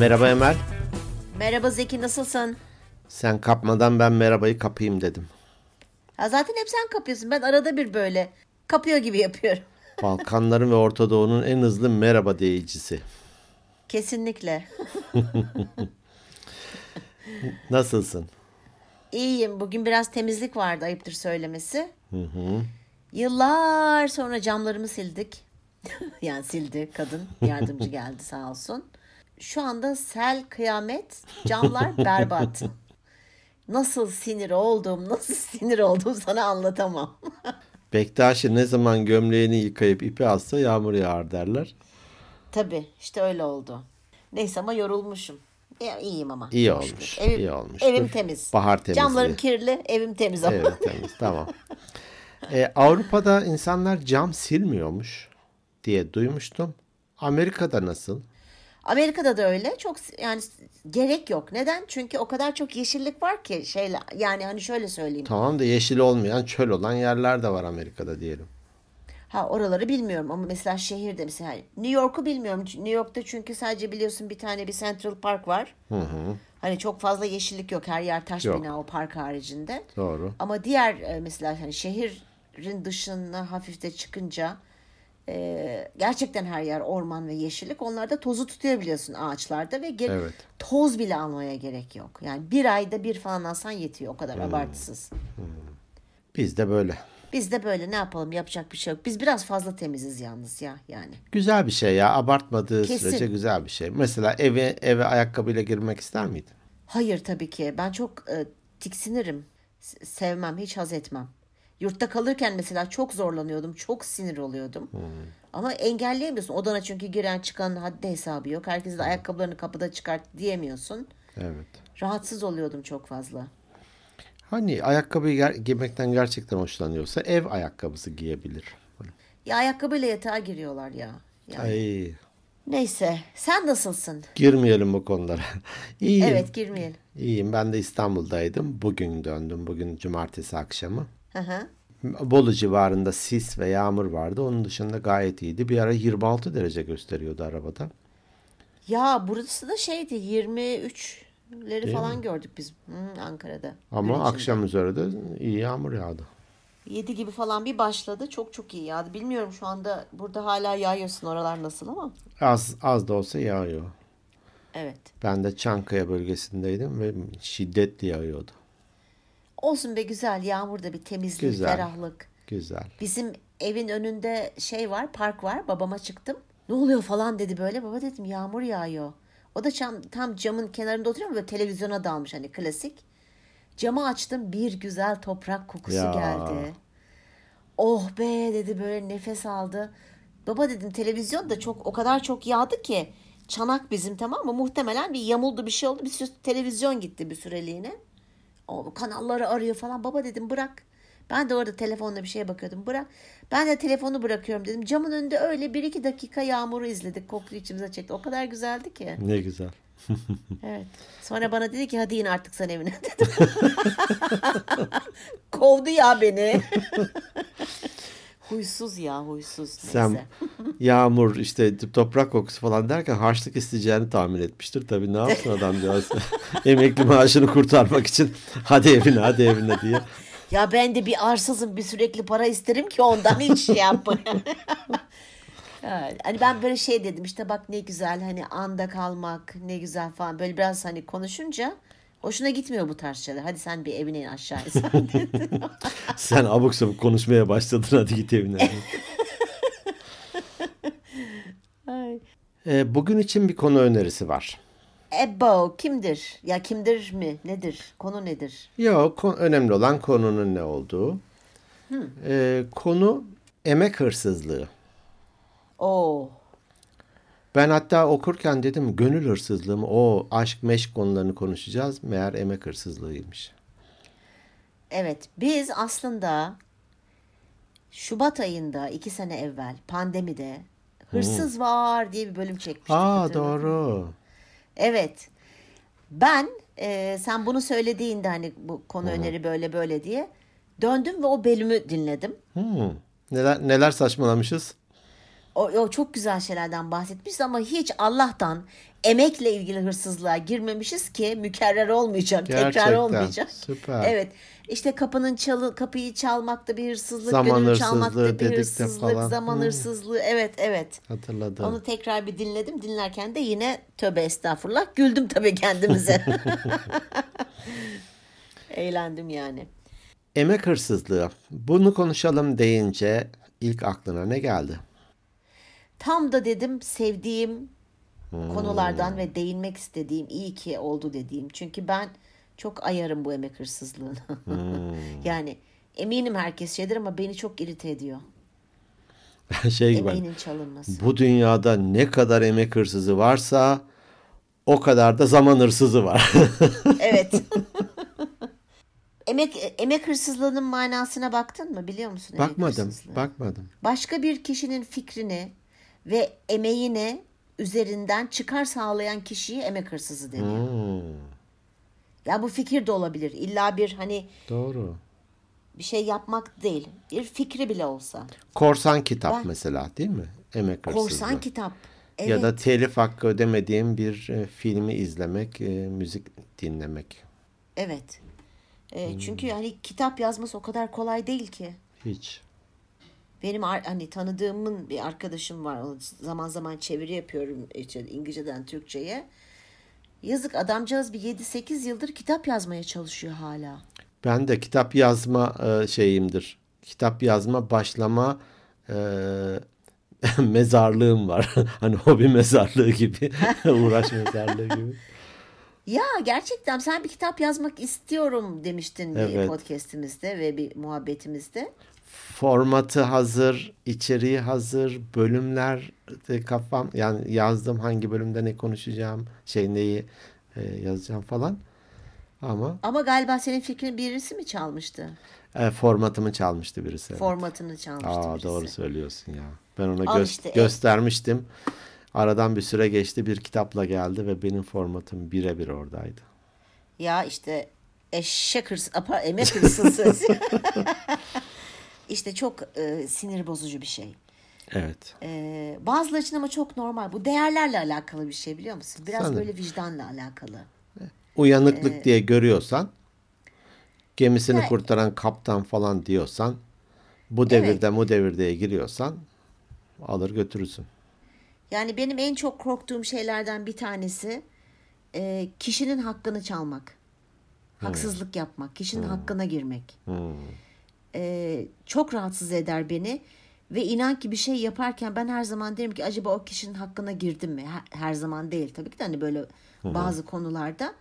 Merhaba Emel. Merhaba Zeki nasılsın? Sen kapmadan ben merhabayı kapayım dedim. Ha zaten hep sen kapıyorsun. Ben arada bir böyle kapıyor gibi yapıyorum. Balkanların ve Orta Doğu'nun en hızlı merhaba diyicisi. Kesinlikle. Nasılsın? İyiyim. Bugün biraz temizlik vardı ayıptır söylemesi. Yıllar sonra camlarımı sildik. yani sildi kadın. Yardımcı geldi sağ olsun. Şu anda sel kıyamet. Camlar berbat. Nasıl sinir oldum, nasıl sinir oldum sana anlatamam. Bektaşi ne zaman gömleğini yıkayıp ipi atsa yağmur yağar derler. Tabii işte öyle oldu. Neyse ama yorulmuşum. Ya, iyiyim ama. İyi olmuş. Evim, iyi olmuştur. Evim temiz. Bahar temizliği. Camlarım kirli, evim temiz ama. Evet temiz tamam. Ee, Avrupa'da insanlar cam silmiyormuş diye duymuştum. Amerika'da nasıl? Amerika'da da öyle. Çok yani gerek yok. Neden? Çünkü o kadar çok yeşillik var ki şeyle yani hani şöyle söyleyeyim. Tamam da yeşil olmayan çöl olan yerler de var Amerika'da diyelim. Ha oraları bilmiyorum ama mesela şehirde mesela New York'u bilmiyorum. New York'ta çünkü sadece biliyorsun bir tane bir Central Park var. Hani çok fazla yeşillik yok. Her yer taş Yok. bina o park haricinde. Doğru. Ama diğer e, mesela hani şehrin dışına hafif de çıkınca e, gerçekten her yer orman ve yeşillik. Onlarda tozu tutuyor biliyorsun ağaçlarda ve ge- Evet. toz bile almaya gerek yok. Yani bir ayda bir falan alsan yetiyor o kadar Hmm. abartısız. Biz de böyle. Biz de böyle ne yapalım yapacak bir şey yok. Biz biraz fazla temiziz yalnız ya yani. Güzel bir şey ya. Abartmadığı Kesin. sürece güzel bir şey. Mesela eve eve ayakkabıyla girmek ister miydin? Hayır tabii ki. Ben çok e, tiksinirim. S- Sevmem, hiç haz etmem. Yurtta kalırken mesela çok zorlanıyordum. Çok sinir oluyordum. Ama engelleyemiyorsun. Odana çünkü giren çıkan haddi hesabı yok. Herkes de ayakkabılarını kapıda çıkart diyemiyorsun. Evet. Rahatsız oluyordum çok fazla. Hani ayakkabıyı ger- giymekten gerçekten hoşlanıyorsa ev ayakkabısı giyebilir. Ya ayakkabıyla yatağa giriyorlar ya. Yani. Ay, Neyse. Sen nasılsın? girmeyelim bu konulara. İyiyim. Evet girmeyelim. İyiyim. Ben de İstanbul'daydım. Bugün döndüm. Bugün cumartesi akşamı. Hı hı. Bolu civarında sis ve yağmur vardı. Onun dışında gayet iyiydi. Bir ara 26 derece gösteriyordu arabada. Ya burası da şeydi 23'leri falan gördük biz Hı, Ankara'da. Gün Ama akşam üzeri de iyi yağmur yağdı. 7 gibi falan bir başladı. Çok çok iyi yağdı. Bilmiyorum şu anda burada hala yağıyorsun oralar nasıl ama. Az az da olsa yağıyor. Evet. Ben de Çankaya bölgesindeydim ve şiddetli yağıyordu. Olsun be güzel. Yağmur da bir temizlik, Güzel. ferahlık. Güzel. Bizim evin önünde şey var, park var. Babama çıktım. Ne oluyor falan dedi böyle. Baba dedim yağmur yağıyor. O da tam, tam camın kenarında oturuyor ama böyle televizyona dalmış hani klasik. Camı açtım bir güzel toprak kokusu Ya. geldi. Oh be dedi böyle nefes aldı. Baba dedim televizyon da çok o kadar çok yağdı ki çanak bizim tamam mı? Muhtemelen bir yamuldu bir şey oldu. Bir süre televizyon gitti bir süreliğine. O kanalları arıyor falan. Baba dedim bırak. Ben de orada telefonla bir şeye bakıyordum. Bırak. Ben de telefonu bırakıyorum dedim. Camın önünde öyle bir iki dakika yağmuru izledik. Kokuyu içimize çekti. O kadar güzeldi ki. Ne güzel. Evet. Sonra bana dedi ki hadi in artık sen evine dedim. Kovdu ya beni. huysuz ya huysuz. Neyse. Sen yağmur işte toprak kokusu falan derken harçlık isteyeceğini tahmin etmiştir. Tabii ne yapsın adamcağız. Emekli maaşını kurtarmak için hadi evine hadi evine diye. Ya ben de bir arsızım bir sürekli para isterim ki ondan hiç şey yapma. Evet, hani ben böyle şey dedim işte bak ne güzel hani anda kalmak ne güzel falan böyle biraz hani konuşunca hoşuna gitmiyor bu tarz şeyler. Hadi sen bir evine in aşağı in sen. Sen abuk sabuk konuşmaya başladın hadi git evine. Ay. Ee, bugün için bir konu önerisi var. Ebo kimdir? Ya kimdir mi? Nedir? Konu nedir? Yok önemli olan konunun ne olduğu. Ee, konu emek hırsızlığı. Oo. Ben hatta okurken dedim gönül hırsızlığı mı? O aşk meşk konularını konuşacağız. Meğer emek hırsızlığıymış. Evet biz aslında Şubat ayında iki sene evvel pandemide hırsız var diye bir bölüm çekmiştik. Aa doğru. Evet. Ben e, sen bunu söylediğinde hani bu konu öneri böyle böyle diye döndüm ve o bölümü dinledim. Hmm. Neler neler saçmalamışız? O, o çok güzel şeylerden bahsetmişiz ama hiç Allah'tan emekle ilgili hırsızlığa girmemişiz ki mükerrer olmayacak, tekrar Gerçekten, olmayacak. süper. Evet. İşte kapının çalı kapıyı çalmakta bir hırsızlık, Zaman gönül çalmakta bir hırsızlık, falan. zaman Hmm. hırsızlığı. Evet, evet. Hatırladım. Onu tekrar bir dinledim. Dinlerken de yine tövbe estağfurullah güldüm tabii kendimize. Eğlendim yani. Emek hırsızlığı. Bunu konuşalım deyince ilk aklına ne geldi? Tam da dedim sevdiğim Hmm. konulardan ve değinmek istediğim iyi ki oldu dediğim. Çünkü ben çok ayarım bu emek hırsızlığına. Hmm. yani eminim herkes şeydir ama beni çok irite ediyor. şey gibi. Emeğinin çalınması. Bu dünyada ne kadar emek hırsızı varsa o kadar da zaman hırsızı var. Evet. emek emek hırsızlığının manasına baktın mı biliyor musun? bakmadım, bakmadım. Başka bir kişinin fikrini ve emeğine üzerinden çıkar sağlayan kişiye emek hırsızı deniyor. Hmm, Ya bu fikir de olabilir. İlla bir hani doğru. bir şey yapmak değil. Bir fikri bile olsa. Korsan kitap Ben- mesela değil mi? Emek hırsızlığı. Korsan kitap. Evet. Ya da telif hakkı ödemediğim bir e, filmi izlemek, e, müzik dinlemek. Evet. Ee, Hmm. Çünkü hani kitap yazması o kadar kolay değil ki. Hiç. Benim hani tanıdığımın bir arkadaşım var. Zaman zaman çeviri yapıyorum işte İngilizceden Türkçe'ye. Yazık adamcağız bir 7-8 yıldır kitap yazmaya çalışıyor hala. Ben de kitap yazma e, şeyimdir. Kitap yazma başlama e, mezarlığım var. hani hobi mezarlığı gibi, uğraş mezarlığı gibi. Ya gerçekten sen bir kitap yazmak istiyorum demiştin bir Evet. podcastimizde ve bir muhabbetimizde. Formatı hazır, içeriği hazır, bölümler de kafam yani yazdım hangi bölümde ne konuşacağım, şey neyi e, yazacağım falan. Ama Ama galiba senin fikrini birisi mi çalmıştı? e, formatımı çalmıştı birisi. Formatını çalmıştı Aa, birisi. doğru söylüyorsun ya. Ben ona Al gö- işte, göstermiştim. Aradan bir süre geçti bir kitapla geldi ve benim formatım birebir oradaydı. Ya işte eşek apa, emek hırsızı. işte çok e, sinir bozucu bir şey. Evet. E, bazıları için ama çok normal. Bu değerlerle alakalı bir şey biliyor musun? Biraz Sanırım. böyle vicdanla alakalı. Uyanıklık diye görüyorsan gemisini Ya- kurtaran kaptan falan diyorsan bu devirde bu devirde giriyorsan alır götürürsün. Yani benim en çok korktuğum şeylerden bir tanesi e, kişinin hakkını çalmak. Haksızlık yapmak, kişinin hakkına girmek. E, çok rahatsız eder beni. Ve inan ki bir şey yaparken ben her zaman derim ki acaba o kişinin hakkına girdim mi? Her, her zaman değil tabii ki de hani böyle bazı konularda.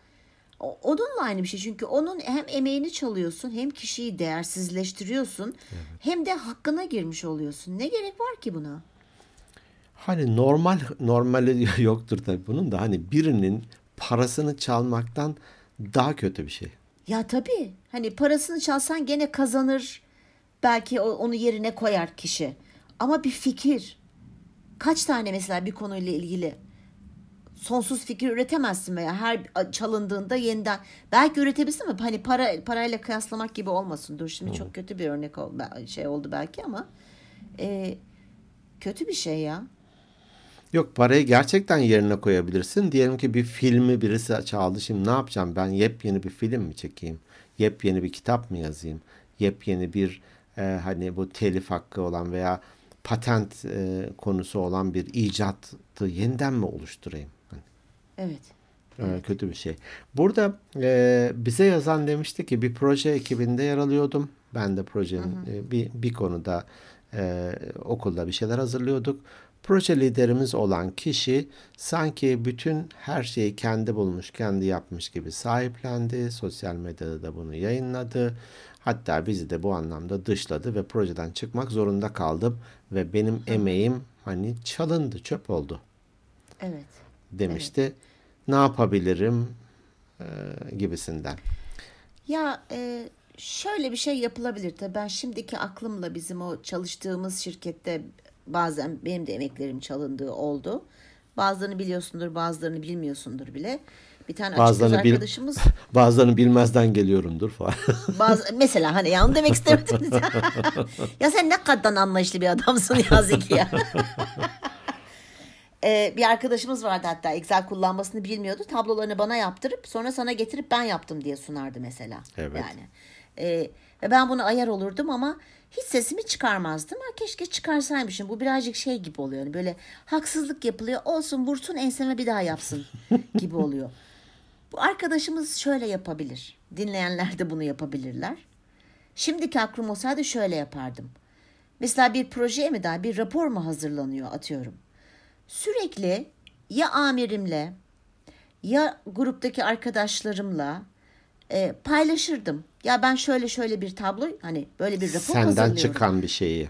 O- Onunla aynı bir şey çünkü onun hem emeğini çalıyorsun hem kişiyi değersizleştiriyorsun hem de hakkına girmiş oluyorsun. Ne gerek var ki buna? Hani normal normali yoktur tabii bunun da hani birinin parasını çalmaktan daha kötü bir şey. Ya tabii. Hani parasını çalsan gene kazanır. Belki onu yerine koyar kişi. Ama bir fikir. Kaç tane mesela bir konuyla ilgili sonsuz fikir üretemezsin veya her çalındığında yeniden belki üretebilirsin ama hani para parayla kıyaslamak gibi olmasın. Dur şimdi çok kötü bir örnek ol, şey oldu belki ama e, kötü bir şey ya. Yok parayı gerçekten yerine koyabilirsin. Diyelim ki bir filmi birisi çaldı. Şimdi ne yapacağım? Ben yepyeni bir film mi çekeyim? Yepyeni bir kitap mı yazayım? Yepyeni bir e, hani bu telif hakkı olan veya patent e, konusu olan bir icatı yeniden mi oluşturayım? Hani, Evet. e, kötü bir şey. Burada e, bize yazan demişti ki bir proje ekibinde yer alıyordum. Ben de projenin e, bir, bir konuda e, okulda bir şeyler hazırlıyorduk. Proje liderimiz olan kişi sanki bütün her şeyi kendi bulmuş, kendi yapmış gibi sahiplendi. Sosyal medyada da bunu yayınladı. Hatta bizi de bu anlamda dışladı ve projeden çıkmak zorunda kaldım ve benim emeğim hani çalındı, çöp oldu Evet. demişti. Ne yapabilirim e, gibisinden. Ya e, şöyle bir şey yapılabilir tabii ben şimdiki aklımla bizim o çalıştığımız şirkette bazen benim de emeklerim çalındığı oldu. Bazılarını biliyorsundur bazılarını bilmiyorsundur bile. Bir tane açık Bazılarını, bil, arkadaşımız bazılarını bilmezden geliyorumdur falan. bazı mesela hani ya onu demek istemedim. ya sen ne kadar anlayışlı bir adamsın ya Zeki ya. Ee, bir arkadaşımız vardı hatta Excel kullanmasını bilmiyordu. Tablolarını bana yaptırıp sonra sana getirip ben yaptım diye sunardı mesela. Evet. Yani. Ee, ve ben bunu ayar olurdum ama hiç sesimi çıkarmazdım. Ha, keşke çıkarsaymışım. Bu birazcık şey gibi oluyor. Yani böyle haksızlık yapılıyor. Olsun vursun enseme bir daha yapsın gibi oluyor. Bu arkadaşımız şöyle yapabilir. Dinleyenler de bunu yapabilirler. Şimdiki aklım olsaydı şöyle yapardım. Mesela bir projeye mi daha bir rapor mu hazırlanıyor atıyorum. Sürekli ya amirimle ya gruptaki arkadaşlarımla e, paylaşırdım. Ya ben şöyle şöyle bir tablo hani böyle bir rapor Senden hazırlıyorum. çıkan bir şeyi.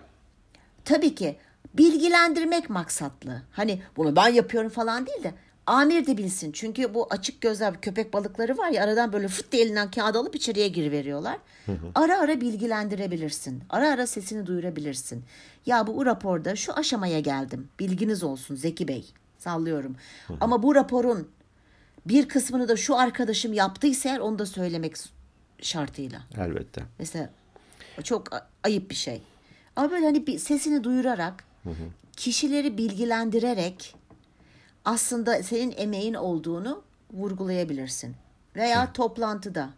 Tabii ki bilgilendirmek maksatlı. Hani bunu ben yapıyorum falan değil de amir de bilsin. Çünkü bu açık gözler köpek balıkları var ya aradan böyle fıt diye elinden kağıt alıp içeriye giriveriyorlar. Ara ara bilgilendirebilirsin. Ara ara sesini duyurabilirsin. Ya bu raporda şu aşamaya geldim. Bilginiz olsun Zeki Bey. Sallıyorum. Ama bu raporun bir kısmını da şu arkadaşım yaptıysa eğer onu da söylemek şartıyla. Elbette. Mesela çok ayıp bir şey. Ama böyle hani bir sesini duyurarak, kişileri bilgilendirerek aslında senin emeğin olduğunu vurgulayabilirsin. Veya toplantıda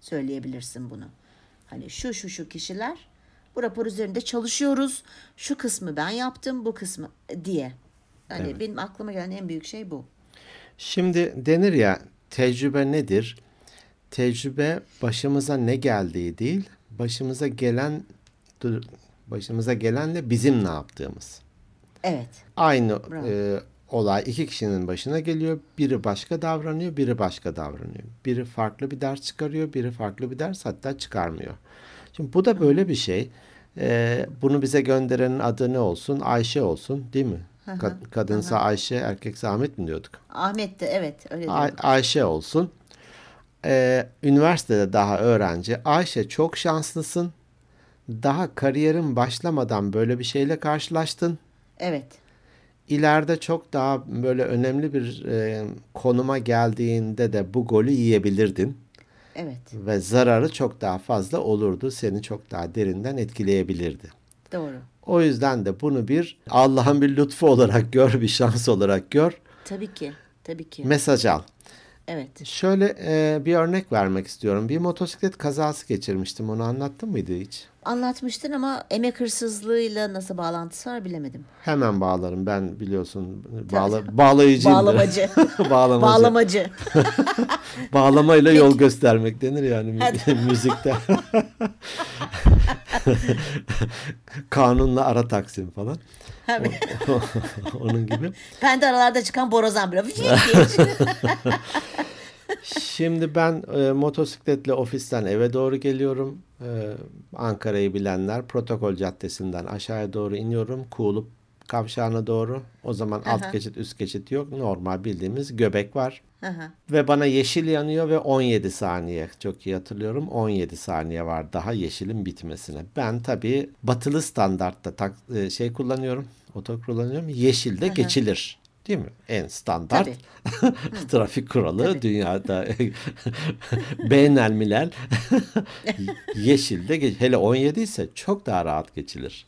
söyleyebilirsin bunu. Hani şu şu şu kişiler bu rapor üzerinde çalışıyoruz. Şu kısmı ben yaptım, bu kısmı diye. Yani benim aklıma gelen en büyük şey bu. Şimdi denir ya tecrübe nedir? Tecrübe başımıza ne geldiği değil, başımıza gelen başımıza gelenle bizim ne yaptığımız. Evet. Aynı Bravo. e, olay iki kişinin başına geliyor. Biri başka davranıyor, biri başka davranıyor. Biri farklı bir ders çıkarıyor, biri farklı bir ders hatta çıkarmıyor. Şimdi bu da böyle bir şey. E, bunu bize gönderenin adı ne olsun? Ayşe olsun, değil mi? Kad- kadınsa Ayşe, erkekse Ahmet mi diyorduk? Ahmet de evet öyle Ay- diyor. Ayşe olsun. Ee, üniversitede daha öğrenci. Ayşe çok şanslısın. Daha kariyerin başlamadan böyle bir şeyle karşılaştın. Evet. İleride çok daha böyle önemli bir e, konuma geldiğinde de bu golü yiyebilirdin. Evet. Ve zararı çok daha fazla olurdu. Seni çok daha derinden etkileyebilirdi. Doğru. O yüzden de bunu bir Allah'ın bir lütfu olarak gör, bir şans olarak gör. Tabii ki. Tabii ki. Mesaj al. Evet. Şöyle e, bir örnek vermek istiyorum. Bir motosiklet kazası geçirmiştim. Onu anlattın mıydı hiç? Anlatmıştın ama emek hırsızlığıyla nasıl bağlantısı var bilemedim. Hemen bağlarım. Ben biliyorsun bağla, bağlayıcıyım. Bağlamacı. Bağlamacı. Bağlamacı. Bağlamayla yol göstermek denir yani mü- müzikte. Kanunla ara taksim falan. Onun gibi. ben de aralarda çıkan borazan bir Şimdi ben e, motosikletle ofisten eve doğru geliyorum. E, Ankara'yı bilenler Protokol Caddesi'nden aşağıya doğru iniyorum. Kuğulup kavşağına doğru. O zaman alt geçit üst geçit yok. Normal bildiğimiz göbek var. Ve bana yeşil yanıyor ve 17 saniye. Çok iyi hatırlıyorum. 17 saniye var daha yeşilin bitmesine. Ben tabii batılı standartta tak, e, şey kullanıyorum. Oto kullanıyorum. Yeşilde geçilir. Değil mi? En standart trafik kuralı dünyada beğenelmiler yeşilde geç- hele 17 ise çok daha rahat geçilir.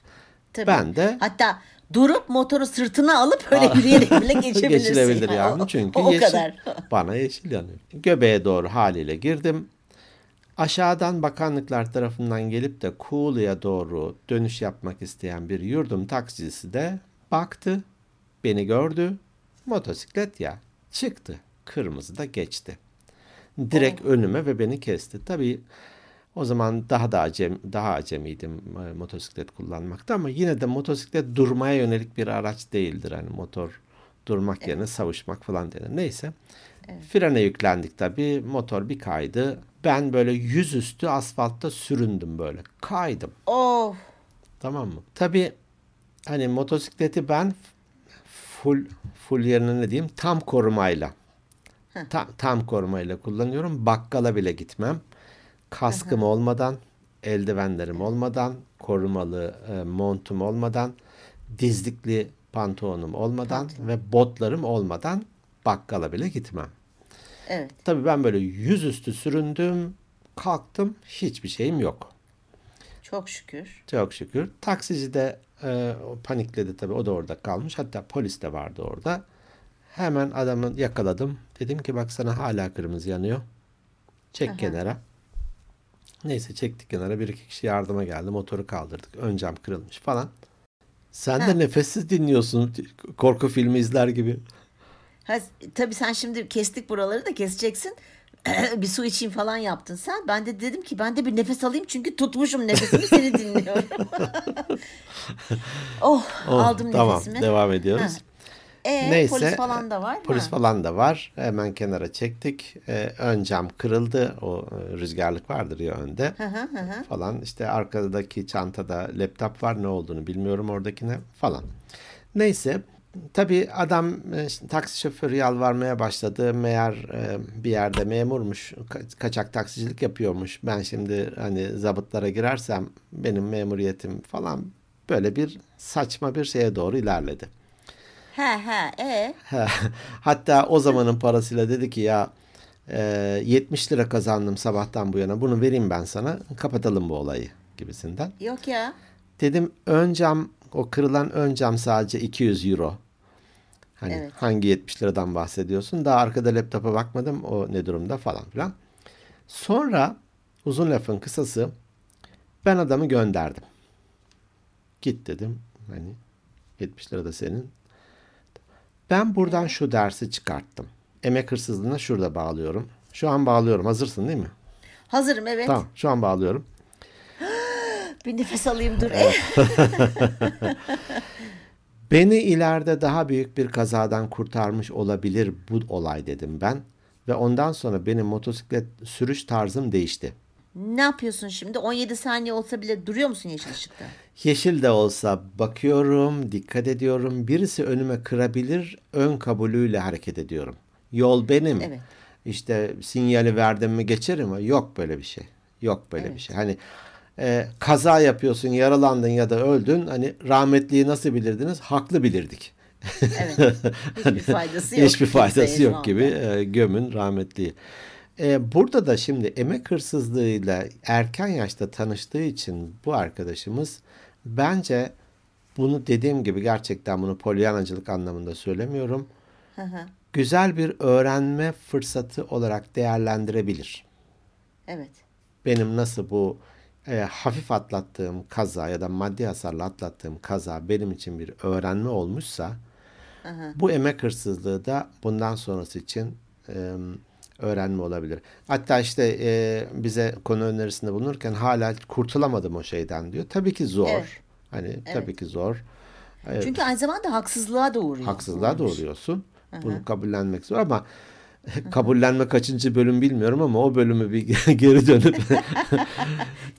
Tabii. Ben de Hatta durup motoru sırtına alıp öyle yürüyerek bile geçebilirsin. geçilebilir yani. yani. O- Çünkü o, o yeşil, kadar. bana yeşil yanıyor. Göbeğe doğru haliyle girdim. Aşağıdan bakanlıklar tarafından gelip de Kuğulu'ya doğru dönüş yapmak isteyen bir yurdum taksicisi de baktı, beni gördü. Motosiklet ya çıktı. Kırmızı da geçti. Direkt önüme ve beni kesti. Tabii o zaman daha da acem, daha acemiydim e, motosiklet kullanmakta ama yine de motosiklet durmaya yönelik bir araç değildir. Hani motor durmak yerine savuşmak falan denir. Neyse. Frene yüklendik tabii. Motor bir kaydı. Ben böyle yüzüstü asfaltta süründüm böyle. Kaydım. Of. Tamam mı? Tabii hani motosikleti ben full full yerine ne diyeyim tam korumayla tam, tam korumayla kullanıyorum. Bakkala bile gitmem. Kaskım olmadan, eldivenlerim olmadan, korumalı e, montum olmadan, dizlikli pantolonum olmadan ve botlarım olmadan bakkala bile gitmem. Evet. Tabii ben böyle yüzüstü süründüm, kalktım, hiçbir şeyim yok. Çok şükür. Çok şükür. Taksici de e, panikledi tabii. O da orada kalmış. Hatta polis de vardı orada. Hemen adamı yakaladım. Dedim ki bak sana hala kırmızı yanıyor. Çek Aha. kenara. Neyse çektik kenara. Bir iki kişi yardıma geldi. Motoru kaldırdık. Ön cam kırılmış falan. Sen Ha. de nefessiz dinliyorsun. Korku filmi izler gibi. Ha, tabii sen şimdi kestik buraları da keseceksin. bir su içeyim falan yaptın sen. Ben de dedim ki ben de bir nefes alayım çünkü tutmuşum nefesimi seni dinliyorum. oh, Oh, aldım tamam nefesimi. devam ediyoruz. Ha. E, Neyse, polis falan da var. Polis Ha. falan da var. Hemen kenara çektik. Ee, ön cam kırıldı. O e, rüzgarlık vardır ya önde. Hı hı hı hı. falan. İşte arkadaki çantada laptop var. Ne olduğunu bilmiyorum oradakine falan. Neyse. Tabii adam e, işte taksi şoförü yalvarmaya başladı. Meğer e, bir yerde memurmuş. ka- kaçak taksicilik yapıyormuş. Ben şimdi hani zabıtlara girersem benim memuriyetim falan böyle bir saçma bir şeye doğru ilerledi. He he e. Hatta o zamanın parasıyla dedi ki ya e, 70 lira kazandım sabahtan bu yana bunu vereyim ben sana kapatalım bu olayı gibisinden. Yok ya. Dedim ön cam o kırılan ön cam sadece 200 euro. Hani Evet. hangi 70 liradan bahsediyorsun? Daha arkada laptopa bakmadım o ne durumda falan filan. Sonra uzun lafın kısası ben adamı gönderdim. Git dedim hani 70 lira da senin. Ben buradan şu dersi çıkarttım. Emek hırsızlığına şurada bağlıyorum. Şu an bağlıyorum. Hazırsın değil mi? Hazırım evet. Tamam. Şu an bağlıyorum. Bir nefes alayım dur. E. Beni ileride daha büyük bir kazadan kurtarmış olabilir bu olay dedim ben. Ve ondan sonra benim motosiklet sürüş tarzım değişti. Ne yapıyorsun şimdi? 17 saniye olsa bile duruyor musun yeşil ışıkta? Yeşil de olsa bakıyorum, dikkat ediyorum. Birisi önüme kırabilir, ön kabulüyle hareket ediyorum. Yol benim. Evet. İşte sinyali verdim mi geçerim mi? Yok böyle bir şey. Yok böyle bir Evet. şey. Hani e, kaza yapıyorsun, yaralandın ya da öldün. Hani rahmetliyi nasıl bilirdiniz? Haklı bilirdik. Evet. Hiçbir faydası yok. Hiçbir faydası yok gibi e, gömün rahmetliyi. E, burada da şimdi emek hırsızlığıyla erken yaşta tanıştığı için bu arkadaşımız bence bunu dediğim gibi gerçekten bunu polyanacılık anlamında söylemiyorum. Hı hı. Güzel bir öğrenme fırsatı olarak değerlendirebilir. Evet. Benim nasıl bu e, hafif atlattığım kaza ya da maddi hasarla atlattığım kaza benim için bir öğrenme olmuşsa hı. bu emek hırsızlığı da bundan sonrası için e, öğrenme olabilir. Hatta işte e, bize konu önerisinde bulunurken hala kurtulamadım o şeyden diyor. Tabii ki zor. Evet. Hani tabii ki zor. Çünkü aynı zamanda haksızlığa da uğruyor. haksızlığa doğruyorsun. Bunu kabullenmek zor ama kabullenme kaçıncı bölüm bilmiyorum ama o bölümü bir geri dönüp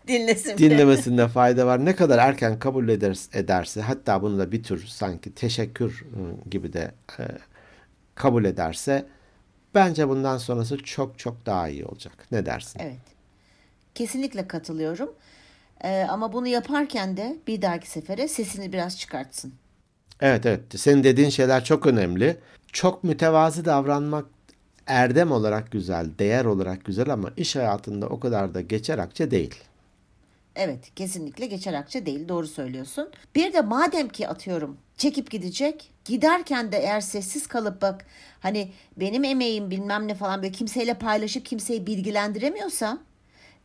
Dinlesin. dinlemesinde fayda var. Ne kadar erken kabul eder, ederse hatta bunu da bir tür sanki teşekkür ı, gibi de e, kabul ederse bence bundan sonrası çok çok daha iyi olacak. Ne dersin? Evet. Kesinlikle katılıyorum. Ee, ama bunu yaparken de bir dahaki sefere sesini biraz çıkartsın. Evet evet. Senin dediğin şeyler çok önemli. Çok mütevazi davranmak erdem olarak güzel, değer olarak güzel ama iş hayatında o kadar da geçer akçe değil. Evet, kesinlikle geçer akçe değil. Doğru söylüyorsun. Bir de madem ki atıyorum çekip gidecek. Giderken de eğer sessiz kalıp bak hani benim emeğim bilmem ne falan böyle kimseyle paylaşıp kimseyi bilgilendiremiyorsa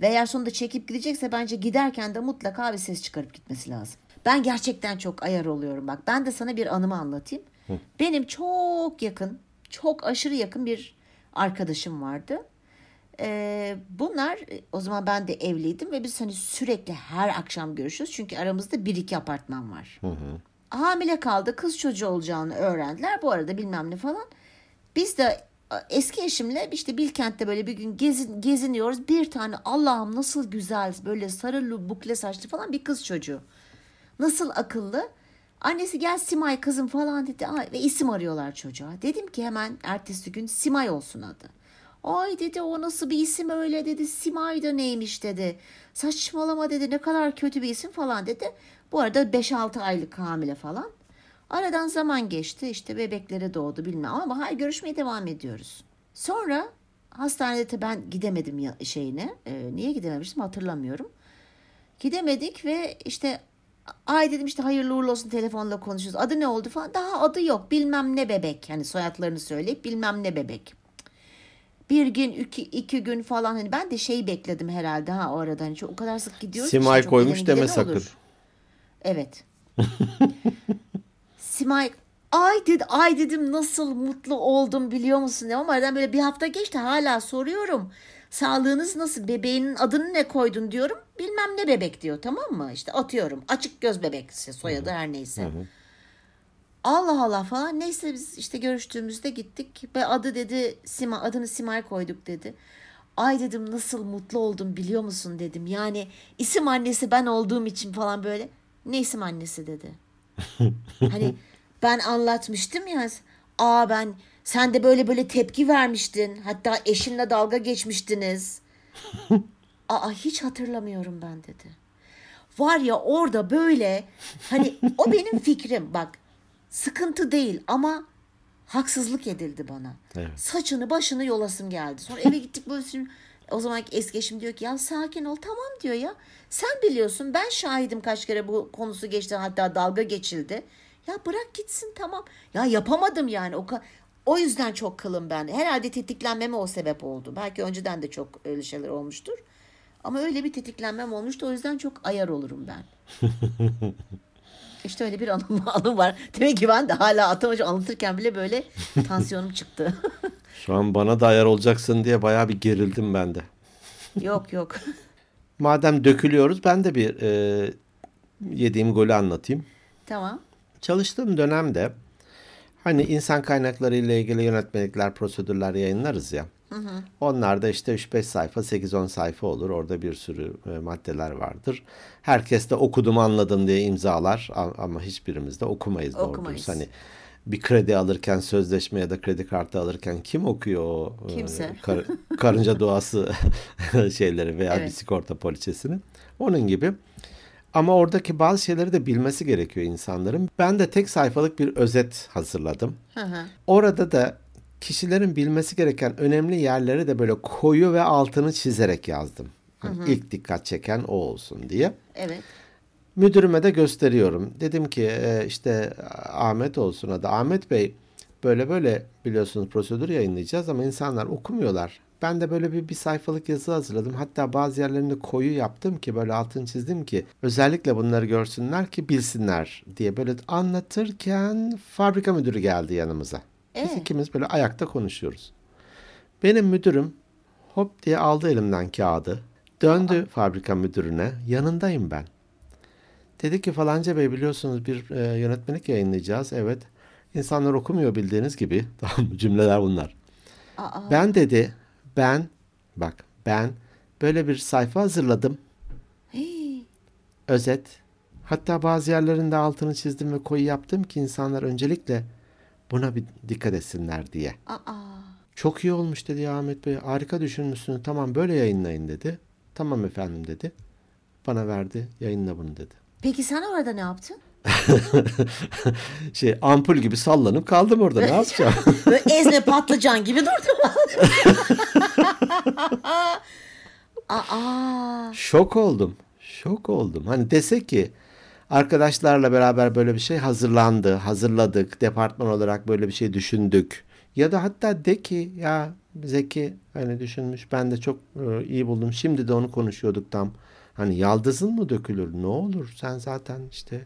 ve eğer sonunda çekip gidecekse bence giderken de mutlaka bir ses çıkarıp gitmesi lazım. Ben gerçekten çok ayar oluyorum bak. Ben de sana bir anımı anlatayım. Benim çok yakın, çok aşırı yakın bir arkadaşım vardı. Ee, bunlar o zaman ben de evliydim ve biz hani sürekli her akşam görüşüyoruz. Çünkü aramızda bir iki apartman var. Hamile kaldı kız çocuğu olacağını öğrendiler. Bu arada bilmem ne falan. Biz de eski eşimle işte Bilkent'te böyle bir gün gezin, geziniyoruz. Bir tane Allah'ım nasıl güzel böyle sarı bukle saçlı falan bir kız çocuğu. Nasıl akıllı. Annesi gel Simay kızım falan dedi. Ve isim arıyorlar çocuğa. Dedim ki hemen ertesi gün Simay olsun adı. Ay dedi o nasıl bir isim öyle dedi. Simay da neymiş dedi. Saçmalama dedi ne kadar kötü bir isim falan dedi. Bu arada 5-6 aylık hamile falan. Aradan zaman geçti işte bebekleri doğdu bilmem ama hayır görüşmeye devam ediyoruz. Sonra Hastanede de ben gidemedim şeyine. Ee, niye gidememiştim hatırlamıyorum. Gidemedik ve işte ay dedim işte hayırlı uğurlu olsun telefonla konuşuyoruz. Adı ne oldu falan. Daha adı yok. Bilmem ne bebek. Hani soyadlarını söyleyip bilmem ne bebek. Bir gün iki, iki gün falan hani ben de şey bekledim herhalde ha o arada hani çok, o kadar sık gidiyoruz. Simay çok koymuş deme sakın. Evet. Simay ay dedi ay dedim nasıl mutlu oldum biliyor musun dedim ama aradan böyle bir hafta geçti hala soruyorum. Sağlığınız nasıl? Bebeğinin adını ne koydun diyorum. Bilmem ne bebek diyor tamam mı? İşte atıyorum. Açık göz bebek işte soyadı her neyse. Allah Allah falan. Neyse biz işte görüştüğümüzde gittik ve adı dedi Sima adını Simay koyduk dedi. Ay dedim nasıl mutlu oldum biliyor musun dedim. Yani isim annesi ben olduğum için falan böyle. Ne isim annesi dedi. Hani ben anlatmıştım ya. Aa ben sen de böyle böyle tepki vermiştin. Hatta eşinle dalga geçmiştiniz. Aa hiç hatırlamıyorum ben dedi. Var ya orada böyle hani o benim fikrim bak sıkıntı değil ama haksızlık edildi bana. Evet. Saçını başını yolasım geldi. Sonra eve gittik böyle o zaman eski eşim diyor ki ya sakin ol tamam diyor ya. Sen biliyorsun ben şahidim kaç kere bu konusu geçti hatta dalga geçildi. Ya bırak gitsin tamam. Ya yapamadım yani o o yüzden çok kılım ben. Herhalde tetiklenmeme o sebep oldu. Belki önceden de çok öyle şeyler olmuştur. Ama öyle bir tetiklenmem olmuştu. O yüzden çok ayar olurum ben. İşte öyle bir anım, anım var. Demek ki ben de hala atamaca anlatırken bile böyle tansiyonum çıktı. Şu an bana da ayar olacaksın diye bayağı bir gerildim ben de. yok yok. Madem dökülüyoruz ben de bir e, yediğim golü anlatayım. Tamam. Çalıştığım dönemde hani insan kaynakları ile ilgili yönetmelikler, prosedürler yayınlarız ya. Onlar da işte 3-5 sayfa, 8-10 sayfa olur. Orada bir sürü e, maddeler vardır. Herkes de okudum anladım diye imzalar ama hiçbirimiz de okumayız Okumayız. dürüst. Hani bir kredi alırken, sözleşme ya da kredi kartı alırken kim okuyor o e, Kimse. kar- karınca doğası şeyleri veya bir Evet. sigorta poliçesini? Onun gibi. Ama oradaki bazı şeyleri de bilmesi gerekiyor insanların. Ben de tek sayfalık bir özet hazırladım. Hı hı. Orada da kişilerin bilmesi gereken önemli yerleri de böyle koyu ve altını çizerek yazdım. Hani ilk dikkat çeken o olsun diye. Evet. Müdürüme de gösteriyorum. Dedim ki e, işte Ahmet olsun adı. Ahmet Bey böyle böyle biliyorsunuz prosedür yayınlayacağız ama insanlar okumuyorlar. Ben de böyle bir, bir sayfalık yazı hazırladım. Hatta bazı yerlerini koyu yaptım ki böyle altını çizdim ki özellikle bunları görsünler ki bilsinler diye böyle anlatırken fabrika müdürü geldi yanımıza. Biz Ee? ikimiz böyle ayakta konuşuyoruz. Benim müdürüm hop diye aldı elimden kağıdı. Döndü fabrika müdürüne. Yanındayım ben. Dedi ki falanca bey biliyorsunuz bir e, yönetmenlik yayınlayacağız. Evet. İnsanlar okumuyor bildiğiniz gibi. Tamam? Cümleler bunlar. Aa, Ben dedi ben bak ben böyle bir sayfa hazırladım. hey, Özet. Hatta bazı yerlerinde altını çizdim ve koyu yaptım ki insanlar öncelikle buna bir dikkat etsinler diye. aa. Çok iyi olmuş dedi Ahmet Bey. Harika düşünmüşsünüz. Tamam böyle yayınlayın dedi. Tamam efendim dedi. Bana verdi. Yayınla bunu dedi. Peki sen orada ne yaptın? Şey ampul gibi sallanıp kaldım orada. Ne yapacağım? Böyle ezme patlıcan gibi durdum. Aa, Şok oldum. Şok oldum. Hani dese ki arkadaşlarla beraber böyle bir şey hazırlandı, hazırladık, departman olarak böyle bir şey düşündük. Ya da hatta de ki ya Zeki hani düşünmüş ben de çok e, iyi buldum. Şimdi de onu konuşuyorduk tam. Hani yaldızın mı dökülür? Ne olur? Sen zaten işte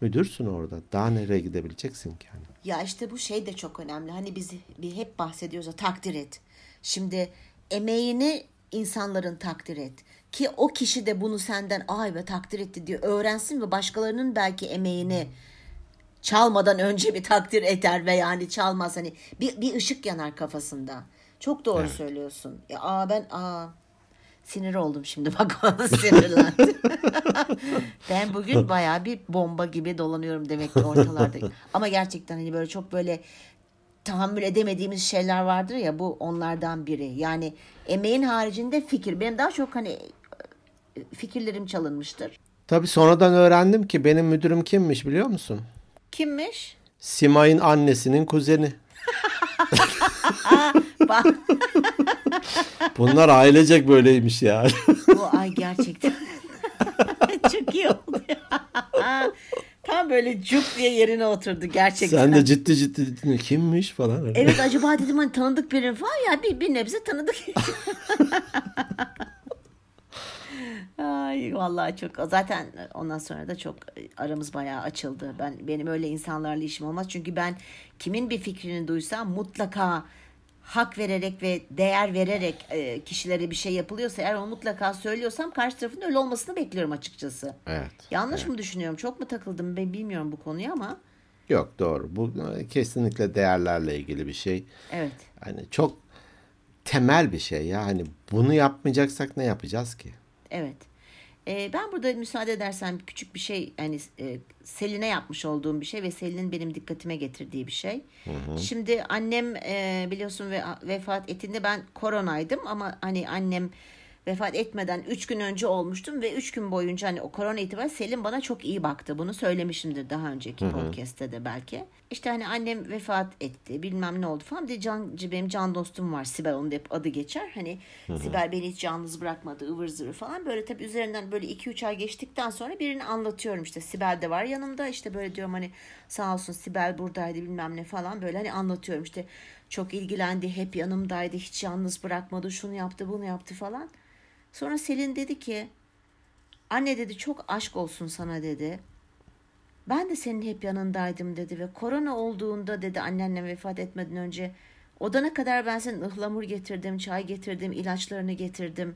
müdürsün orada. Daha nereye gidebileceksin ki? Hani? Ya işte bu şey de çok önemli. Hani biz hep bahsediyoruz ya takdir et. Şimdi emeğini insanların takdir et. Ki o kişi de bunu senden ay be takdir etti diye öğrensin ve başkalarının belki emeğini çalmadan önce bir takdir eder ve yani çalmaz hani bir, bir ışık yanar kafasında. Çok doğru söylüyorsun. Ya aa ben aa sinir oldum şimdi bak bana sinirlendim. ben bugün bayağı bir bomba gibi dolanıyorum demek ki ortalarda. Ama gerçekten hani böyle çok böyle tahammül edemediğimiz şeyler vardır ya bu onlardan biri. Yani emeğin haricinde fikir. Benim daha çok hani e, fikirlerim çalınmıştır. Tabii sonradan öğrendim ki benim müdürüm kimmiş biliyor musun? Kimmiş? Simay'ın annesinin kuzeni. Bunlar ailecek böyleymiş ya. bu ay gerçekten çok iyi oldu ya. Tam böyle cuk diye yerine oturdu gerçekten. Sen de ciddi ciddi dinle. Kimmiş falan. Evet acaba dedim hani tanıdık biri falan ya bir, bir nebze tanıdık. Ay vallahi çok zaten ondan sonra da çok aramız bayağı açıldı. Ben benim öyle insanlarla işim olmaz çünkü ben kimin bir fikrini duysam mutlaka hak vererek ve değer vererek e, kişilere bir şey yapılıyorsa eğer onu mutlaka söylüyorsam karşı tarafın öyle olmasını bekliyorum açıkçası. Evet. Yanlış mı düşünüyorum? Çok mu takıldım ben bilmiyorum bu konuya ama Yok doğru. Bu kesinlikle değerlerle ilgili bir şey. evet. Hani çok temel bir şey ya. Hani bunu yapmayacaksak ne yapacağız ki? Evet. Ee, ben burada müsaade edersen küçük bir şey hani e, Selin'e yapmış olduğum bir şey ve Selin'in benim dikkatime getirdiği bir şey. Şimdi annem e, biliyorsun ve vefat ettiğinde ben koronaydım ama hani annem vefat etmeden 3 gün önce olmuştum ve 3 gün boyunca hani o korona itibariyle Selin bana çok iyi baktı. Bunu söylemişimdir daha önceki podcast'te de belki. İşte hani annem vefat etti bilmem ne oldu falan. Bir can, benim can dostum var Sibel onun da hep adı geçer. Hani Sibel beni hiç yalnız bırakmadı ıvır zıvır falan. Böyle tabii üzerinden böyle 2-3 ay geçtikten sonra birini anlatıyorum işte Sibel de var yanımda. işte böyle diyorum hani sağ olsun Sibel buradaydı bilmem ne falan böyle hani anlatıyorum işte çok ilgilendi hep yanımdaydı hiç yalnız bırakmadı şunu yaptı bunu yaptı falan. Sonra Selin dedi ki anne dedi çok aşk olsun sana dedi. Ben de senin hep yanındaydım dedi ve korona olduğunda dedi annenle vefat etmeden önce odana kadar ben senin ıhlamur getirdim, çay getirdim, ilaçlarını getirdim.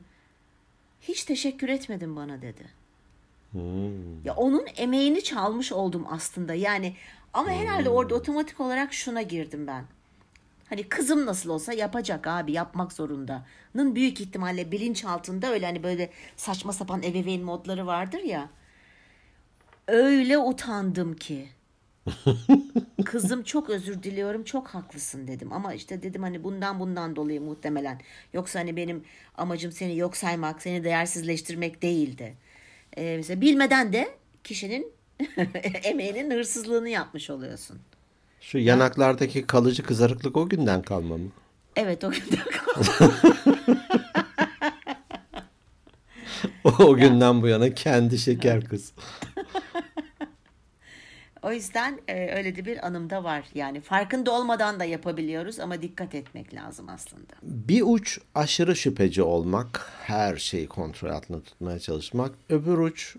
Hiç teşekkür etmedin bana dedi. Ya onun emeğini çalmış oldum aslında yani ama herhalde orada otomatik olarak şuna girdim ben. Hani kızım nasıl olsa yapacak abi yapmak zorundanın büyük ihtimalle bilinç altında öyle hani böyle saçma sapan ebeveyn modları vardır ya. Öyle utandım ki. Kızım çok özür diliyorum çok haklısın dedim ama işte dedim hani bundan bundan dolayı muhtemelen yoksa hani benim amacım seni yok saymak seni değersizleştirmek değildi. Ee, mesela bilmeden de kişinin emeğinin hırsızlığını yapmış oluyorsun. Şu yanaklardaki kalıcı kızarıklık o günden kalma mı? Evet o günden kalma. o günden bu yana kendi şeker kız. O yüzden e, öyle de bir anım da var. Yani farkında olmadan da yapabiliyoruz ama dikkat etmek lazım aslında. Bir uç aşırı şüpheci olmak, her şeyi kontrol altında tutmaya çalışmak. Öbür uç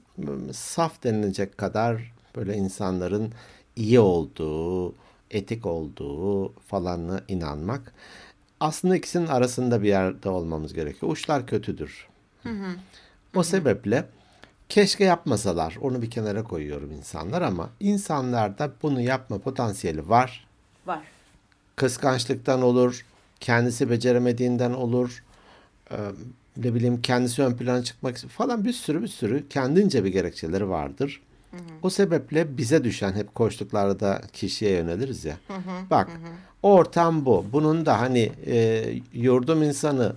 saf denilecek kadar böyle insanların iyi olduğu, etik olduğu falanına inanmak. Aslında ikisinin arasında bir yerde olmamız gerekiyor. Uçlar kötüdür. O sebeple keşke yapmasalar. Onu bir kenara koyuyorum insanlar ama insanlarda bunu yapma potansiyeli var. Var. Kıskançlıktan olur, kendisi beceremediğinden olur, e, ne bileyim kendisi ön plana çıkmak falan bir sürü bir sürü kendince bir gerekçeleri vardır. O sebeple bize düşen hep koştuklarda kişiye yöneliriz ya. Bak ortam bu. Bunun da hani e, yurdum insanı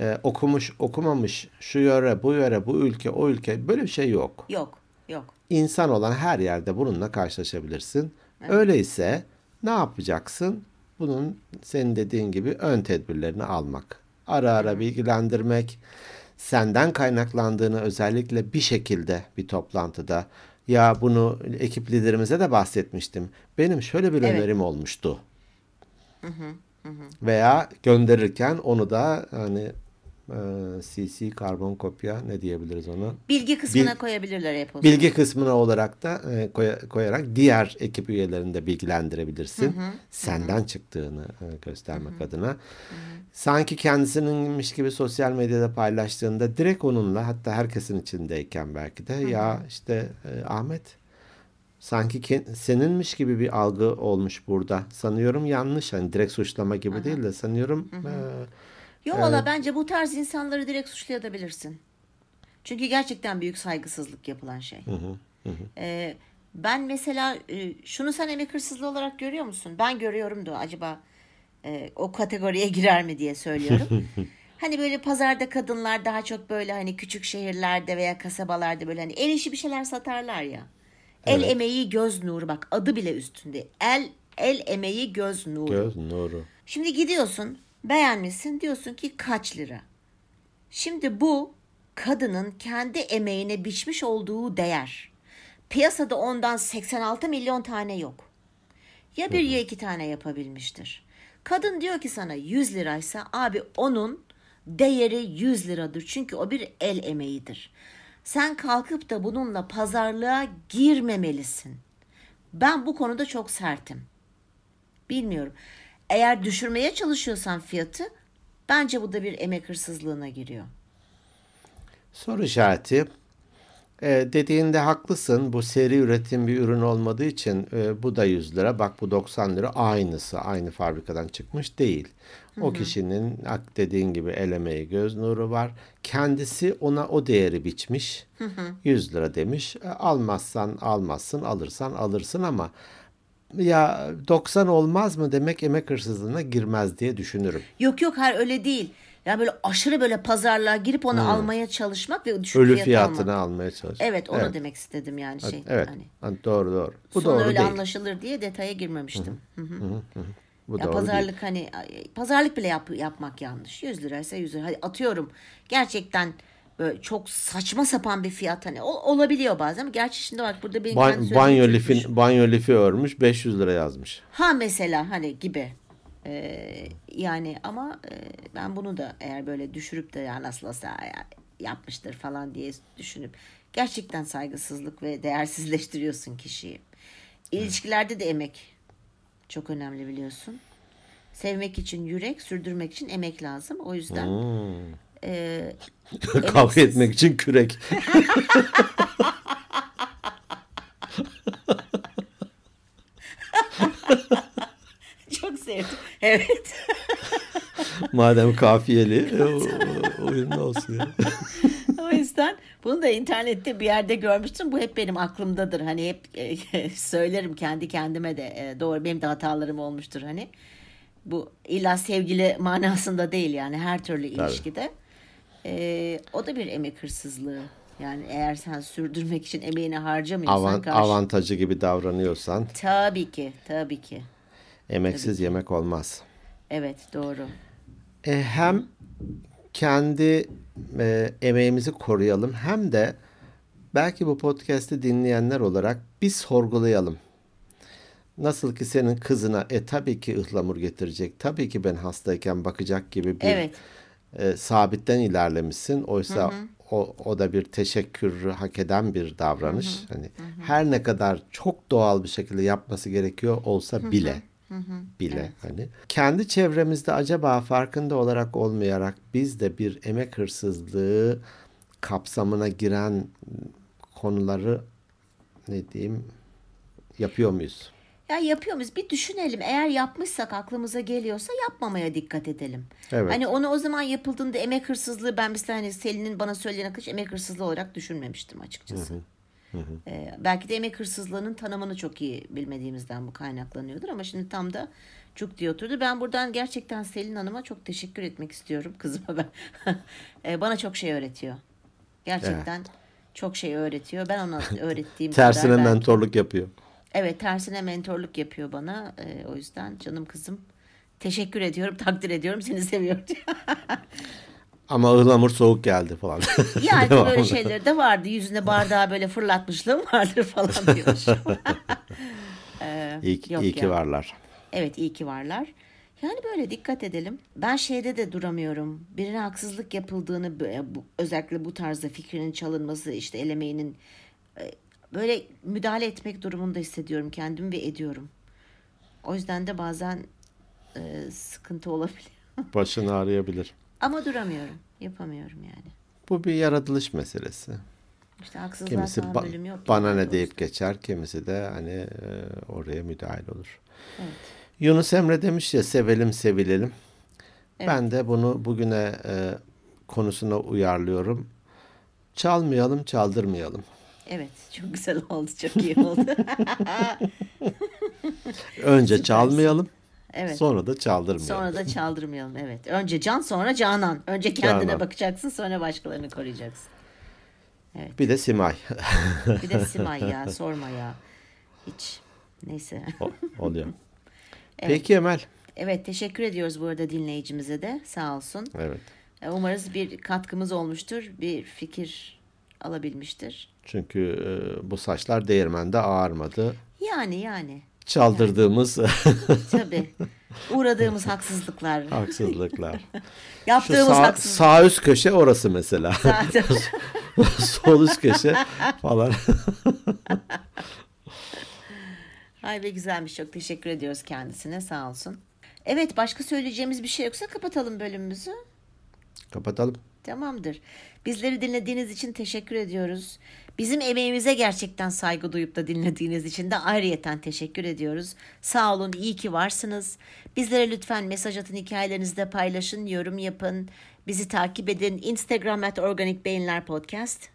e, okumuş okumamış şu yöre bu yöre bu ülke o ülke böyle bir şey yok. Yok. Yok. İnsan olan her yerde bununla karşılaşabilirsin. Öyleyse ne yapacaksın? Bunun senin dediğin gibi ön tedbirlerini almak. Ara ara bilgilendirmek. Senden kaynaklandığını özellikle bir şekilde bir toplantıda ya bunu ekip liderimize de bahsetmiştim. Benim şöyle bir Evet. önerim olmuştu. Veya gönderirken onu da hani CC karbon kopya ne diyebiliriz ona? Bilgi kısmına Bil- koyabilirler e-posta. Bilgi kısmına olarak da e, koya- koyarak diğer ekip üyelerini de bilgilendirebilirsin. Senden çıktığını e, göstermek adına. Sanki kendisininmiş gibi sosyal medyada paylaştığında direkt onunla hatta herkesin içindeyken belki de ya işte e, Ahmet sanki seninmiş gibi bir algı olmuş burada. Sanıyorum yanlış hani direkt suçlama gibi değil de sanıyorum e, Yo valla bence bu tarz insanları direkt suçlayabilirsin. Çünkü gerçekten büyük saygısızlık yapılan şey. Ee, ben mesela e, şunu sen emek hırsızlığı olarak görüyor musun? Ben görüyorum da acaba e, o kategoriye girer mi diye söylüyorum. hani böyle pazarda kadınlar daha çok böyle hani küçük şehirlerde veya kasabalarda böyle hani el işi bir şeyler satarlar ya. El emeği göz nuru bak adı bile üstünde. El el emeği göz nuru. göz nuru. Şimdi gidiyorsun, beğenmişsin diyorsun ki kaç lira? Şimdi bu kadının kendi emeğine biçmiş olduğu değer. Piyasada ondan 86 milyon tane yok. Ya bir ya iki tane yapabilmiştir. Kadın diyor ki sana 100 liraysa abi onun değeri 100 liradır. Çünkü o bir el emeğidir. Sen kalkıp da bununla pazarlığa girmemelisin. Ben bu konuda çok sertim. Bilmiyorum. Eğer düşürmeye çalışıyorsan fiyatı bence bu da bir emek hırsızlığına giriyor. Soru işareti. E, dediğinde haklısın. Bu seri üretim bir ürün olmadığı için e, bu da 100 lira. Bak bu 90 lira. Aynısı. Aynı fabrikadan çıkmış değil. O kişinin ak- dediğin gibi el emeği, göz nuru var. Kendisi ona o değeri biçmiş. 100 lira demiş. E, almazsan almazsın, alırsan alırsın ama ya 90 olmaz mı demek emek hırsızlığına girmez diye düşünürüm. Yok yok hayır öyle değil. Ya böyle aşırı böyle pazarlığa girip onu almaya çalışmak ve düşük Ölü fiyatını almak. almaya çalış. Evet onu evet. demek istedim yani şey. Evet. Hani. Ha, Doğru doğru. Bu Sonu doğru öyle değil. anlaşılır diye detaya girmemiştim. Hı hı. Bu Ya pazarlık değil. hani pazarlık bile yap, yapmak yanlış. 100 liraysa 100 lira. Hadi atıyorum. Gerçekten böyle çok saçma sapan bir fiyat hani o- olabiliyor bazen. Gerçi şimdi bak burada benim sözüm banyo tutmuş. lifin banyo lifi örmüş 500 lira yazmış. Ha mesela hani gibi. Ee, yani ama e, ben bunu da eğer böyle düşürüp de ya nasıl olsa ya yapmıştır falan diye düşünüp gerçekten saygısızlık ve değersizleştiriyorsun kişiyi. İlişkilerde de emek çok önemli biliyorsun. Sevmek için yürek, sürdürmek için emek lazım. O yüzden Hmm. E, Kavga etmek için kürek. çok sevdim. Evet. Madem kafiyeli o- oyunlu olsun ya. o yüzden bunu da internette bir yerde görmüştüm. Bu hep benim aklımdadır. Hani hep e, söylerim kendi kendime de e, doğru benim de hatalarım olmuştur hani. Bu illa sevgili manasında değil yani her türlü ilişkide. E, o da bir emek hırsızlığı. Yani eğer sen sürdürmek için emeğini harcamıyorsan Avan- karşı... avantajı gibi davranıyorsan Tabii ki, tabii ki. emeksiz yemek olmaz. Evet, doğru. E, hem kendi e, emeğimizi koruyalım hem de belki bu podcast'i dinleyenler olarak bir sorgulayalım. Nasıl ki senin kızına e tabii ki ıhlamur getirecek, tabii ki ben hastayken bakacak gibi bir Evet. E, sabitten ilerlemişsin. Oysa o, o da bir teşekkür hak eden bir davranış. Hani her ne kadar çok doğal bir şekilde yapması gerekiyor olsa bile. Bile hani. Kendi çevremizde acaba farkında olarak olmayarak biz de bir emek hırsızlığı kapsamına giren konuları ne diyeyim yapıyor muyuz? Ya yapıyor muyuz? Bir düşünelim. Eğer yapmışsak aklımıza geliyorsa yapmamaya dikkat edelim. Evet. Hani onu o zaman yapıldığında emek hırsızlığı ben mesela hani Selin'in bana söylediğine kadar emek hırsızlığı olarak düşünmemiştim açıkçası. Ee, belki de emek hırsızlığının tanımını çok iyi bilmediğimizden bu kaynaklanıyordur ama şimdi tam da cuk diye oturdu. Ben buradan gerçekten Selin Hanım'a çok teşekkür etmek istiyorum kızıma ben. Ee, bana çok şey öğretiyor. Gerçekten çok şey öğretiyor. Ben ona öğrettiğim Tersine kadar belki- mentorluk yapıyor. Evet tersine mentorluk yapıyor bana. Ee, o yüzden canım kızım teşekkür ediyorum, takdir ediyorum, seni seviyorum diyor. Ama ıhlamur soğuk geldi falan. yani Devamlı. böyle şeyleri de vardı. Yüzüne bardağı böyle fırlatmışlığım vardır falan diyormuşum. Ee, İyi, yok iyi ki varlar. Evet iyi ki varlar. Yani böyle dikkat edelim. Ben şeyde de duramıyorum. Birine haksızlık yapıldığını özellikle bu tarzda fikrinin çalınması işte el emeğinin e, böyle müdahale etmek durumunda hissediyorum kendimi ve ediyorum. O yüzden de bazen e, sıkıntı olabiliyor. Başını ağrıyabilir. Ama duramıyorum. Yapamıyorum yani. Bu bir yaratılış meselesi. İşte haksızlığa Kimisi ba- tahammülüm yok. bana ne deyip geçer, kimisi de hani e, oraya müdahil olur. Evet. Yunus Emre demiş ya sevelim sevilelim. Evet. Ben de bunu bugüne e, konusuna uyarlıyorum. Çalmayalım, çaldırmayalım. Evet çok güzel oldu. Çok iyi oldu. Önce çalmayalım, Evet. sonra da çaldırmayalım. Sonra da çaldırmayalım evet. Önce can sonra canan. Önce kendine Canan. bakacaksın sonra başkalarını koruyacaksın. Bir de Simay Bir de Simay ya sorma ya. Hiç. Neyse. O- oluyor. Peki Emel, Evet teşekkür ediyoruz bu arada dinleyicimize de sağ olsun. Evet. Umarız bir katkımız olmuştur. Bir fikir alabilmiştir. Çünkü e, bu saçlar değirmende ağarmadı. Yani yani. Çaldırdığımız Tabii. Uğradığımız haksızlıklar. haksızlıklar. Şu Yaptığımız sağ, haksızlıklar. sağ üst köşe orası mesela. Zaten. Sol üst köşe falan. Ay be güzelmiş. Çok teşekkür ediyoruz kendisine. Sağ olsun. Evet başka söyleyeceğimiz bir şey yoksa kapatalım bölümümüzü. Kapatalım. Tamamdır. Bizleri dinlediğiniz için teşekkür ediyoruz. Bizim emeğimize gerçekten saygı duyup da dinlediğiniz için de ayrıyeten teşekkür ediyoruz. Sağ olun, iyi ki varsınız. Bizlere lütfen mesaj atın, hikayelerinizi de paylaşın, yorum yapın. Bizi takip edin. Instagram at Organik Beyinler Podcast.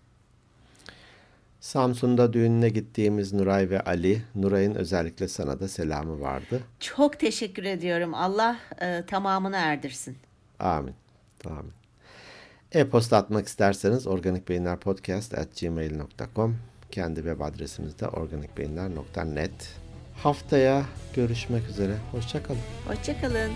Samsun'da düğününe gittiğimiz Nuray ve Ali, Nuray'ın özellikle sana da selamı vardı. Çok teşekkür ediyorum. Allah e, tamamını erdirsin. Amin. Amin. E-posta atmak isterseniz organikbeyinlerpodcast.gmail.com Kendi web adresimiz de organikbeyinler.net Haftaya görüşmek üzere. Hoşçakalın. Hoşçakalın.